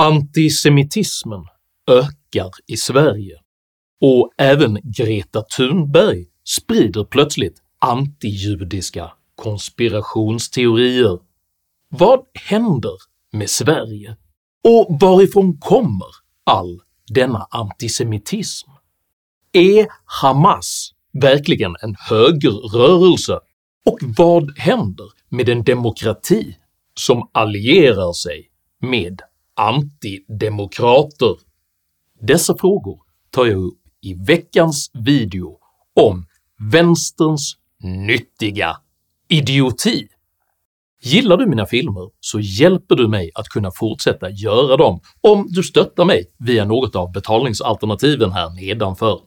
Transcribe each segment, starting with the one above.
Antisemitismen ökar i Sverige och även Greta Thunberg sprider plötsligt antijudiska konspirationsteorier. Vad händer med Sverige? Och varifrån kommer all denna antisemitism? Är Hamas verkligen en högerrörelse? Och vad händer med en demokrati som allierar sig med antidemokrater? Dessa frågor tar jag upp i veckans video om vänsterns nyttiga idioti. Gillar du mina filmer så hjälper du mig att kunna fortsätta göra dem om du stöttar mig via något av betalningsalternativen här nedanför.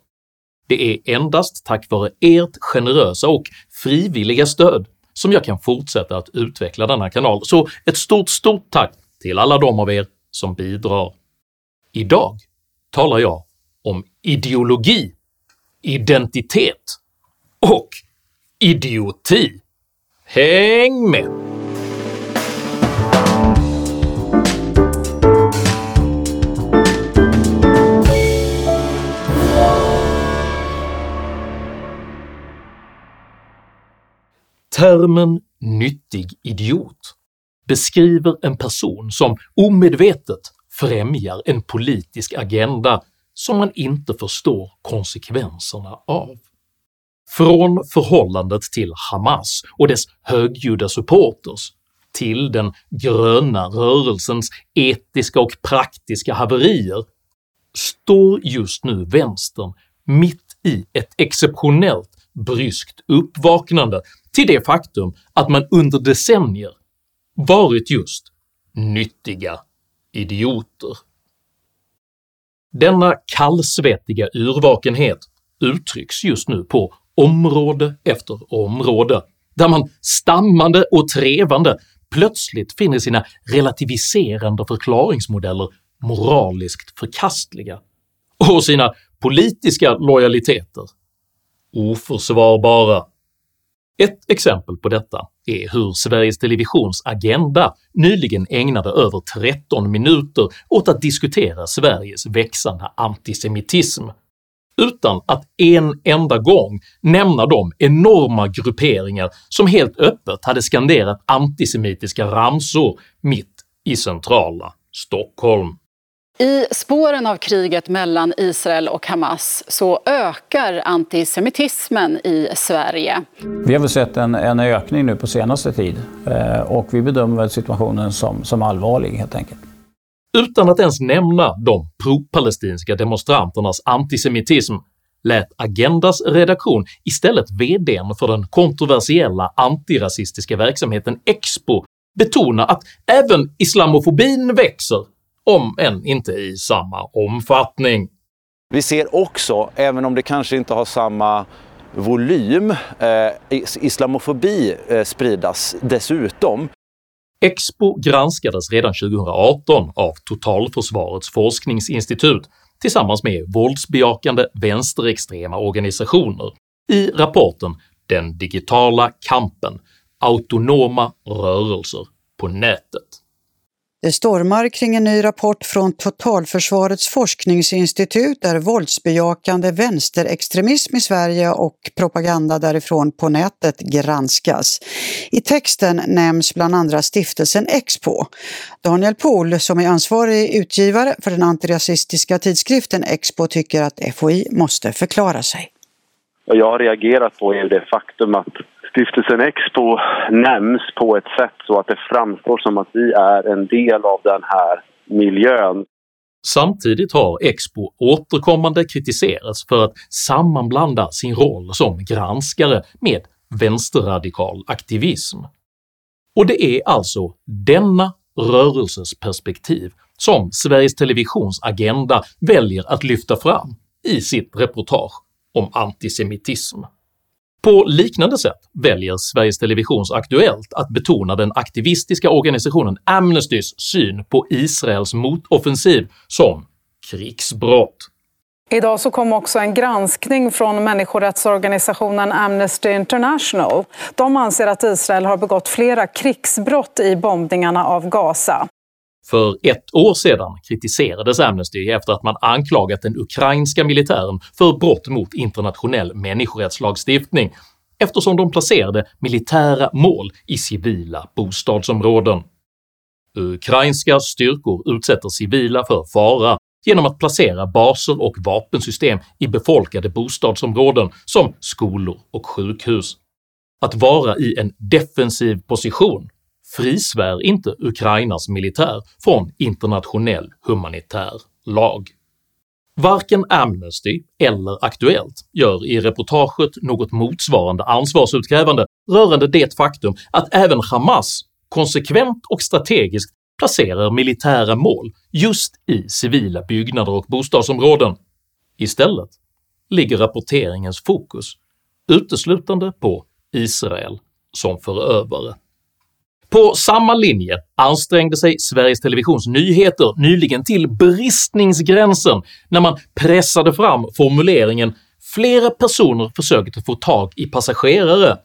Det är endast tack vare ert generösa och frivilliga stöd som jag kan fortsätta att utveckla denna kanal, så ett stort stort tack till alla de av er som bidrar. Idag talar jag om ideologi, identitet och idioti. Häng med! Termen “nyttig idiot” beskriver en person som omedvetet främjar en politisk agenda som man inte förstår konsekvenserna av. Från förhållandet till Hamas och dess högljudda supporters till den gröna rörelsens etiska och praktiska haverier står just nu vänstern mitt i ett exceptionellt bryskt uppvaknande till det faktum att man under decennier varit just nyttiga idioter. Denna kallsvettiga urvakenhet uttrycks just nu på område efter område, där man stammande och trevande plötsligt finner sina relativiserande förklaringsmodeller moraliskt förkastliga och sina politiska lojaliteter oförsvarbara. Ett exempel på detta är hur Sveriges Televisions Agenda nyligen ägnade över 13 minuter åt att diskutera Sveriges växande antisemitism, utan att en enda gång nämna de enorma grupperingar som helt öppet hade skanderat antisemitiska ramsor mitt i centrala Stockholm. I spåren av kriget mellan Israel och Hamas så ökar antisemitismen i Sverige. Vi har väl sett en, en ökning nu på senaste tid eh, och vi bedömer situationen som, som allvarlig helt enkelt. Utan att ens nämna de pro-palestinska demonstranternas antisemitism lät Agendas redaktion istället vdn för den kontroversiella antirasistiska verksamheten Expo betona att även islamofobin växer om än inte i samma omfattning. Vi ser också, även om det kanske inte har samma volym, eh, islamofobi eh, spridas dessutom. Expo granskades redan 2018 av Totalförsvarets forskningsinstitut tillsammans med våldsbejakande vänsterextrema organisationer i rapporten “Den digitala kampen – autonoma rörelser på nätet”. Det stormar kring en ny rapport från Totalförsvarets forskningsinstitut där våldsbejakande vänsterextremism i Sverige och propaganda därifrån på nätet granskas. I texten nämns bland andra stiftelsen Expo. Daniel Pohl, som är ansvarig utgivare för den antirasistiska tidskriften Expo, tycker att FOI måste förklara sig. Jag har reagerat på det faktum att Stiftelsen Expo nämns på ett sätt så att det framstår som att vi är en del av den här miljön. Samtidigt har Expo återkommande kritiserats för att sammanblanda sin roll som granskare med vänsterradikal aktivism. Och det är alltså denna rörelses perspektiv som Sveriges Televisions Agenda väljer att lyfta fram i sitt reportage om antisemitism. På liknande sätt väljer Sveriges Televisions Aktuellt att betona den aktivistiska organisationen Amnestys syn på Israels motoffensiv som krigsbrott. Idag så kom också en granskning från människorättsorganisationen Amnesty International. De anser att Israel har begått flera krigsbrott i bombningarna av Gaza. För ett år sedan kritiserades Amnesty efter att man anklagat den ukrainska militären för brott mot internationell människorättslagstiftning eftersom de placerade militära mål i civila bostadsområden. Ukrainska styrkor utsätter civila för fara genom att placera baser och vapensystem i befolkade bostadsområden som skolor och sjukhus. Att vara i en defensiv position frisvär inte Ukrainas militär från internationell humanitär lag. Varken Amnesty eller Aktuellt gör i reportaget något motsvarande ansvarsutkrävande rörande det faktum att även Hamas konsekvent och strategiskt placerar militära mål just i civila byggnader och bostadsområden. Istället ligger rapporteringens fokus uteslutande på Israel som förövare. På samma linje ansträngde sig Sveriges Televisions nyheter nyligen till bristningsgränsen när man pressade fram formuleringen “flera personer försökte få tag i passagerare”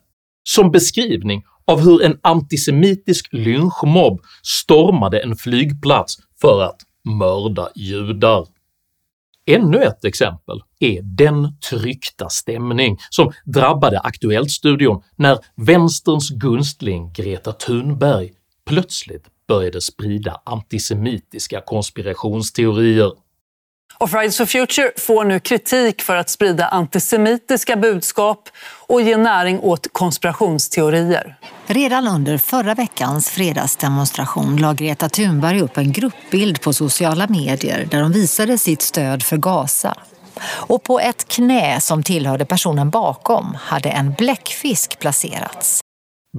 som beskrivning av hur en antisemitisk lynchmobb stormade en flygplats för att mörda judar. Ännu ett exempel är den tryckta stämning som drabbade Aktuellt-studion när vänsterns gunstling Greta Thunberg plötsligt började sprida antisemitiska konspirationsteorier. Och Fridays for Future får nu kritik för att sprida antisemitiska budskap och ge näring åt konspirationsteorier. Redan under förra veckans fredagsdemonstration la Greta Thunberg upp en gruppbild på sociala medier där hon visade sitt stöd för Gaza. Och på ett knä som tillhörde personen bakom hade en bläckfisk placerats.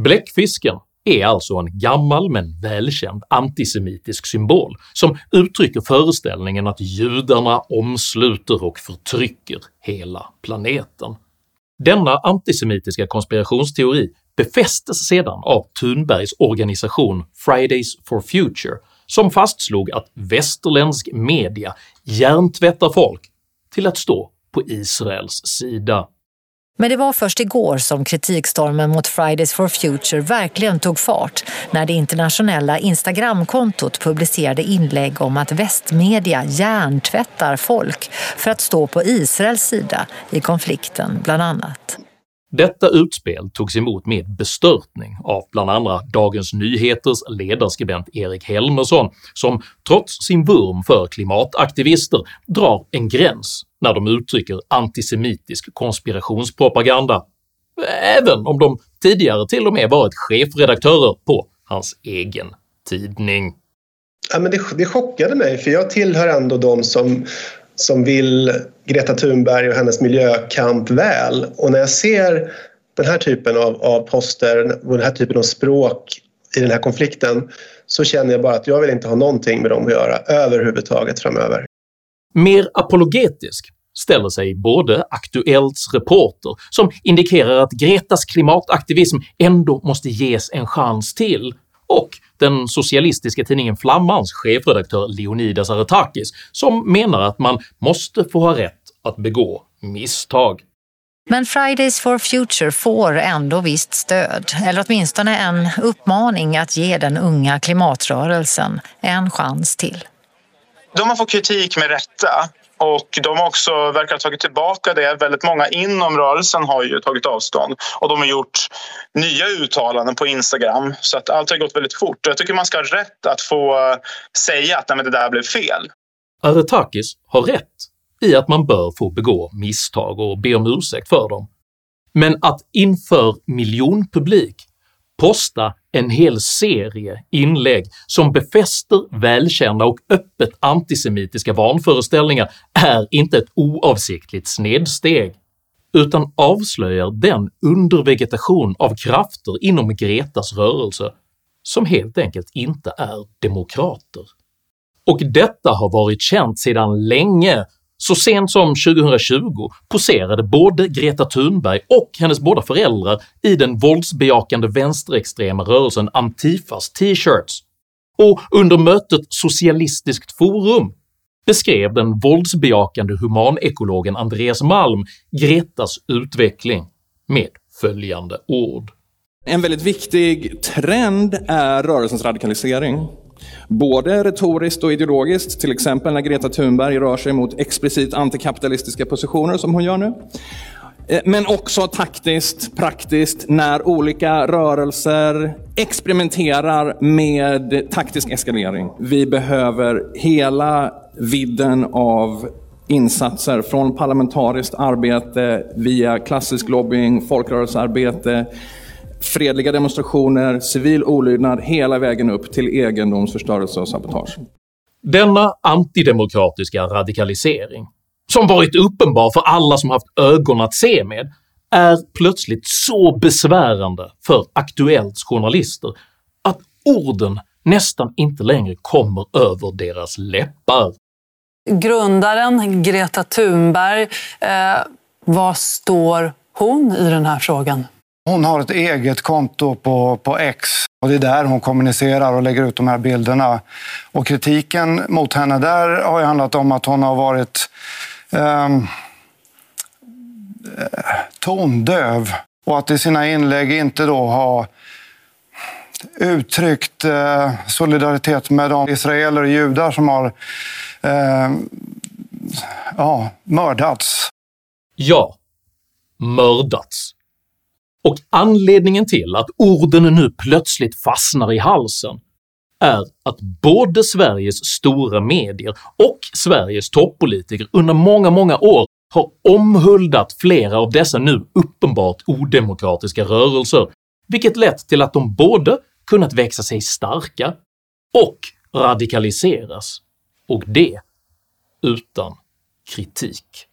Bläckfisken är alltså en gammal men välkänd antisemitisk symbol som uttrycker föreställningen att judarna omsluter och förtrycker hela planeten. Denna antisemitiska konspirationsteori befästes sedan av Thunbergs organisation Fridays for Future som fastslog att västerländsk media hjärntvättar folk till att stå på Israels sida. Men det var först igår som kritikstormen mot Fridays for Future verkligen tog fart när det internationella Instagramkontot publicerade inlägg om att västmedia hjärntvättar folk för att stå på Israels sida i konflikten bland annat. Detta utspel togs emot med bestörtning av bland andra Dagens Nyheters ledarskribent Erik Helmersson som trots sin vurm för klimataktivister drar en gräns när de uttrycker antisemitisk konspirationspropaganda, även om de tidigare till och med varit chefredaktörer på hans egen tidning. Ja, men det, det chockade mig, för jag tillhör ändå de som som vill Greta Thunberg och hennes miljökamp väl. Och när jag ser den här typen av, av poster och den här typen av språk i den här konflikten så känner jag bara att jag vill inte ha någonting med dem att göra överhuvudtaget framöver. Mer apologetisk ställer sig både Aktuellts reporter, som indikerar att Gretas klimataktivism ändå måste ges en chans till, och den socialistiska tidningen Flammans chefredaktör Leonidas Aretakis som menar att man måste få ha rätt att begå misstag. Men Fridays for Future får ändå visst stöd, eller åtminstone en uppmaning att ge den unga klimatrörelsen en chans till. De har fått kritik med rätta och de har också verkar ha tagit tillbaka det. Väldigt många inom rörelsen har ju tagit avstånd och de har gjort nya uttalanden på Instagram så att allt har gått väldigt fort. Jag tycker man ska ha rätt att få eh, säga att nej, det där blev fel. Alltså, Aretakis har rätt i att man bör få begå misstag och be om ursäkt för dem. Men att inför miljonpublik posta en hel serie inlägg som befäster välkända och öppet antisemitiska vanföreställningar är inte ett oavsiktligt snedsteg, utan avslöjar den undervegetation av krafter inom Gretas rörelse som helt enkelt inte är demokrater. Och detta har varit känt sedan länge så sent som 2020 poserade både Greta Thunberg och hennes båda föräldrar i den våldsbejakande vänsterextrema rörelsen Antifas t-shirts, och under mötet Socialistiskt forum beskrev den våldsbejakande humanekologen Andreas Malm Gretas utveckling med följande ord. En väldigt viktig trend är rörelsens radikalisering. Både retoriskt och ideologiskt, till exempel när Greta Thunberg rör sig mot explicit antikapitalistiska positioner som hon gör nu. Eh, men också taktiskt, praktiskt, när olika rörelser experimenterar med taktisk eskalering. Vi behöver hela vidden av insatser från parlamentariskt arbete via klassisk lobbying, folkrörelsearbete, fredliga demonstrationer, civil olydnad hela vägen upp till egendomsförstörelse och sabotage. Denna antidemokratiska radikalisering, som varit uppenbar för alla som haft ögon att se med, är plötsligt så besvärande för Aktuellts journalister att orden nästan inte längre kommer över deras läppar. Grundaren Greta Thunberg, eh, vad står hon i den här frågan? Hon har ett eget konto på, på X och det är där hon kommunicerar och lägger ut de här bilderna. Och kritiken mot henne där har ju handlat om att hon har varit ehm, eh, tondöv och att i sina inlägg inte då ha uttryckt eh, solidaritet med de israeler och judar som har eh, ja, mördats. Ja, mördats. Och anledningen till att orden nu plötsligt fastnar i halsen är att både Sveriges stora medier och Sveriges toppolitiker under många, många år har omhuldat flera av dessa nu uppenbart odemokratiska rörelser, vilket lett till att de både kunnat växa sig starka och radikaliseras, och det utan kritik.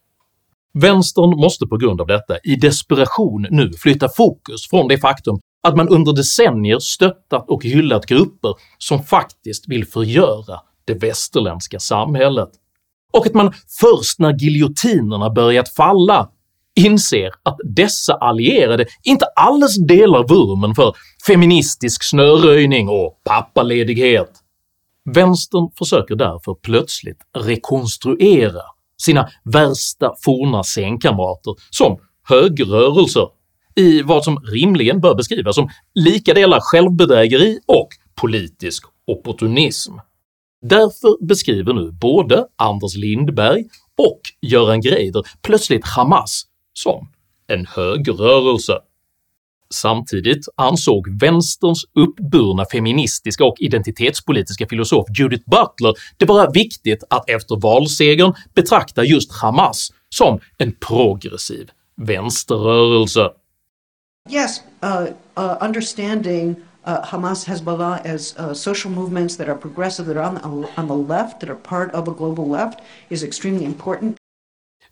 Vänstern måste på grund av detta i desperation nu flytta fokus från det faktum att man under decennier stöttat och hyllat grupper som faktiskt vill förgöra det västerländska samhället, och att man först när giljotinerna börjat falla inser att dessa allierade inte alls delar vurmen för feministisk snöröjning och pappaledighet. Vänstern försöker därför plötsligt rekonstruera sina värsta forna sängkamrater som högerrörelser i vad som rimligen bör beskrivas som lika delar självbedrägeri och politisk opportunism. Därför beskriver nu både Anders Lindberg och Göran Greider plötsligt Hamas som en högerrörelse. Samtidigt ansåg vänsterns uppburna feministiska och identitetspolitiska filosof Judith Butler det vara viktigt att efter valsegern betrakta just Hamas som en progressiv vänsterrörelse. Yes, uh, uh, understanding uh, Hamas, Hezbollah as uh, social movements that are progressive, that are on the, on the left, that are part of a global left, is extremely important.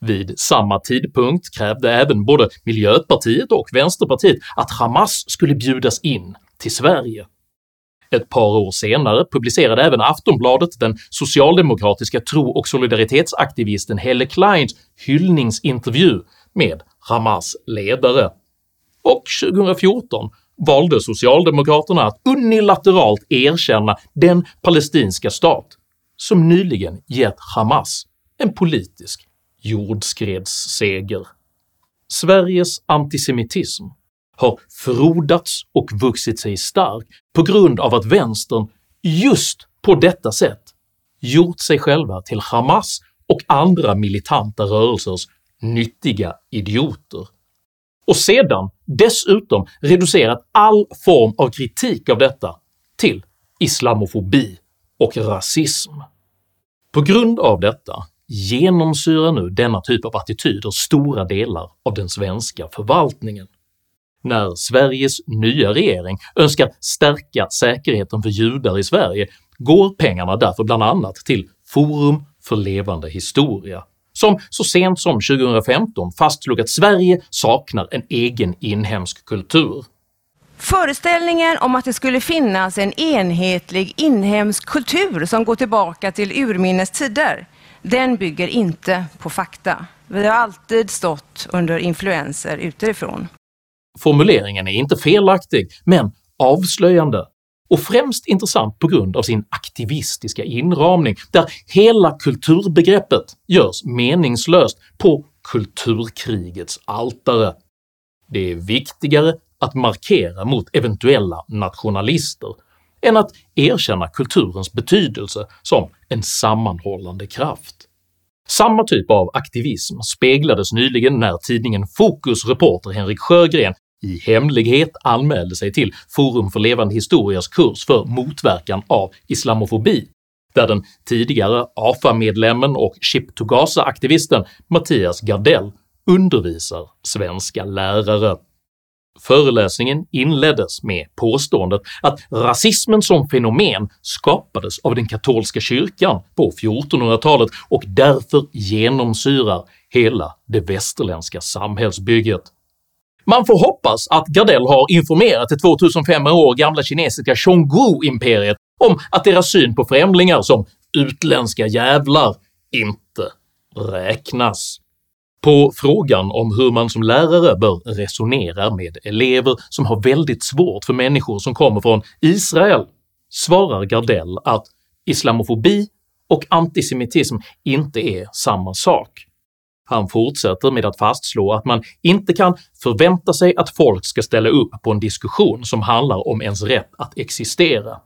Vid samma tidpunkt krävde även både Miljöpartiet och Vänsterpartiet att Hamas skulle bjudas in till Sverige. Ett par år senare publicerade även Aftonbladet den socialdemokratiska tro och solidaritetsaktivisten Helle Kleins hyllningsintervju med Hamas ledare. Och 2014 valde socialdemokraterna att unilateralt erkänna den palestinska stat som nyligen gett Hamas en politisk jordskredsseger. Sveriges antisemitism har frodats och vuxit sig stark på grund av att vänstern just på detta sätt gjort sig själva till Hamas och andra militanta rörelsers nyttiga idioter, och sedan dessutom reducerat all form av kritik av detta till islamofobi och rasism. På grund av detta genomsyrar nu denna typ av attityder stora delar av den svenska förvaltningen. När Sveriges nya regering önskar stärka säkerheten för judar i Sverige går pengarna därför bland annat till Forum för levande historia, som så sent som 2015 fastslog att Sverige saknar en egen inhemsk kultur. Föreställningen om att det skulle finnas en enhetlig inhemsk kultur som går tillbaka till urminnes tider den bygger inte på fakta. Vi har alltid stått under influenser utifrån. Formuleringen är inte felaktig, men avslöjande och främst intressant på grund av sin aktivistiska inramning där hela kulturbegreppet görs meningslöst på kulturkrigets altare. Det är viktigare att markera mot eventuella nationalister än att erkänna kulturens betydelse som en sammanhållande kraft. Samma typ av aktivism speglades nyligen när tidningen Fokus reporter Henrik Sjögren i hemlighet anmälde sig till Forum för levande historias kurs för motverkan av islamofobi, där den tidigare AFA-medlemmen och Ship to Gaza-aktivisten Mattias Gardell undervisar svenska lärare. Föreläsningen inleddes med påståendet att rasismen som fenomen skapades av den katolska kyrkan på 1400-talet och därför genomsyrar hela det västerländska samhällsbygget. Man får hoppas att Gardell har informerat det 2500 år gamla kinesiska Xionggu-imperiet om att deras syn på främlingar som “utländska jävlar” inte räknas. På frågan om hur man som lärare bör resonera med elever som har väldigt svårt för människor som kommer från Israel svarar Gardell att islamofobi och antisemitism inte är samma sak. Han fortsätter med att fastslå att man inte kan förvänta sig att folk ska ställa upp på en diskussion som handlar om ens rätt att existera.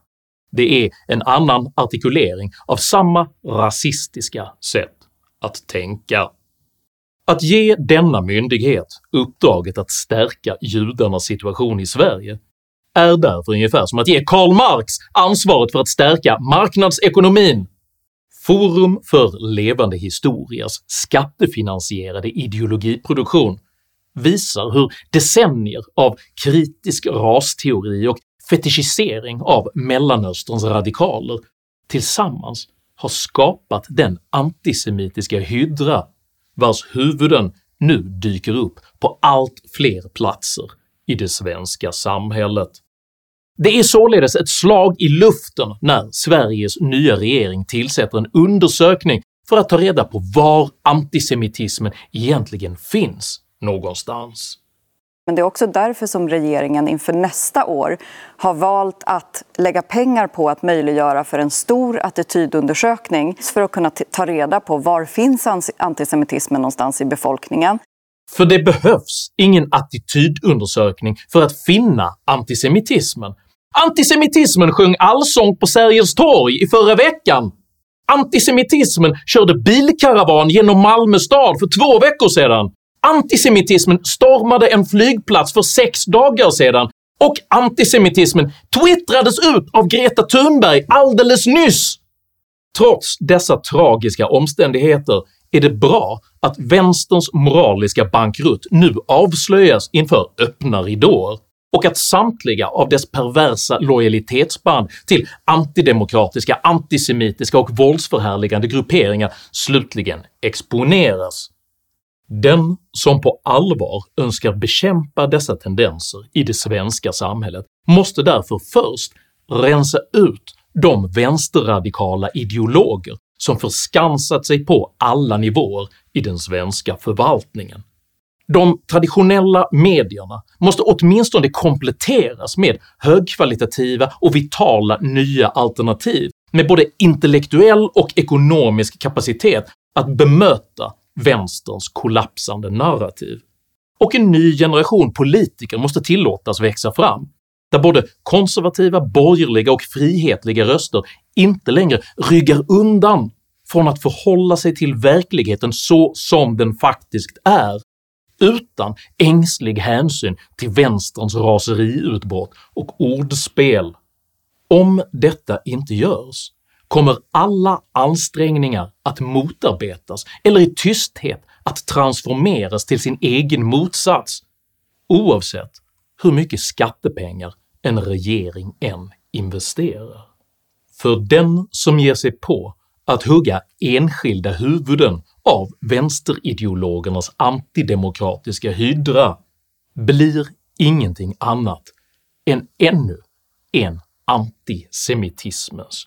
Det är en annan artikulering av samma rasistiska sätt att tänka. Att ge denna myndighet uppdraget att stärka judarnas situation i Sverige är därför ungefär som att ge Karl Marx ansvaret för att stärka marknadsekonomin. Forum för levande historias skattefinansierade ideologiproduktion visar hur decennier av kritisk rasteori och fetischisering av Mellanösterns radikaler tillsammans har skapat den antisemitiska hydra vars huvuden nu dyker upp på allt fler platser i det svenska samhället. Det är således ett slag i luften när Sveriges nya regering tillsätter en undersökning för att ta reda på var antisemitismen egentligen finns någonstans. Men det är också därför som regeringen inför nästa år har valt att lägga pengar på att möjliggöra för en stor attitydundersökning för att kunna ta reda på var finns antisemitismen någonstans i befolkningen. För det behövs ingen attitydundersökning för att finna antisemitismen. Antisemitismen sjöng allsång på Sergels torg i förra veckan. Antisemitismen körde bilkaravan genom Malmö stad för två veckor sedan. Antisemitismen stormade en flygplats för sex dagar sedan och antisemitismen twittrades ut av Greta Thunberg alldeles nyss! Trots dessa tragiska omständigheter är det bra att vänsterns moraliska bankrutt nu avslöjas inför öppna ridåer och att samtliga av dess perversa lojalitetsband till antidemokratiska, antisemitiska och våldsförhärligande grupperingar slutligen exponeras. Den som på allvar önskar bekämpa dessa tendenser i det svenska samhället måste därför först rensa ut de vänsterradikala ideologer som förskansat sig på alla nivåer i den svenska förvaltningen. De traditionella medierna måste åtminstone kompletteras med högkvalitativa och vitala nya alternativ med både intellektuell och ekonomisk kapacitet att bemöta vänsterns kollapsande narrativ. Och en ny generation politiker måste tillåtas växa fram, där både konservativa, borgerliga och frihetliga röster inte längre ryggar undan från att förhålla sig till verkligheten så som den faktiskt är, utan ängslig hänsyn till vänsterns raseriutbrott och ordspel. Om detta inte görs kommer alla ansträngningar att motarbetas eller i tysthet att transformeras till sin egen motsats, oavsett hur mycket skattepengar en regering än investerar. För den som ger sig på att hugga enskilda huvuden av vänsterideologernas antidemokratiska hydra blir ingenting annat än ännu en antisemitismens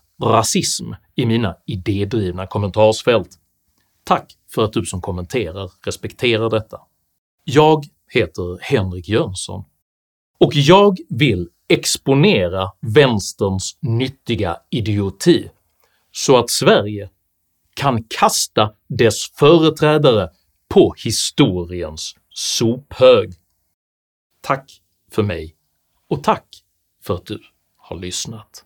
rasism i mina idédrivna kommentarsfält. Tack för att du som kommenterar respekterar detta. Jag heter Henrik Jönsson och jag vill exponera vänsterns nyttiga idioti så att Sverige kan kasta dess företrädare på historiens sophög. Tack för mig och tack för att du har lyssnat.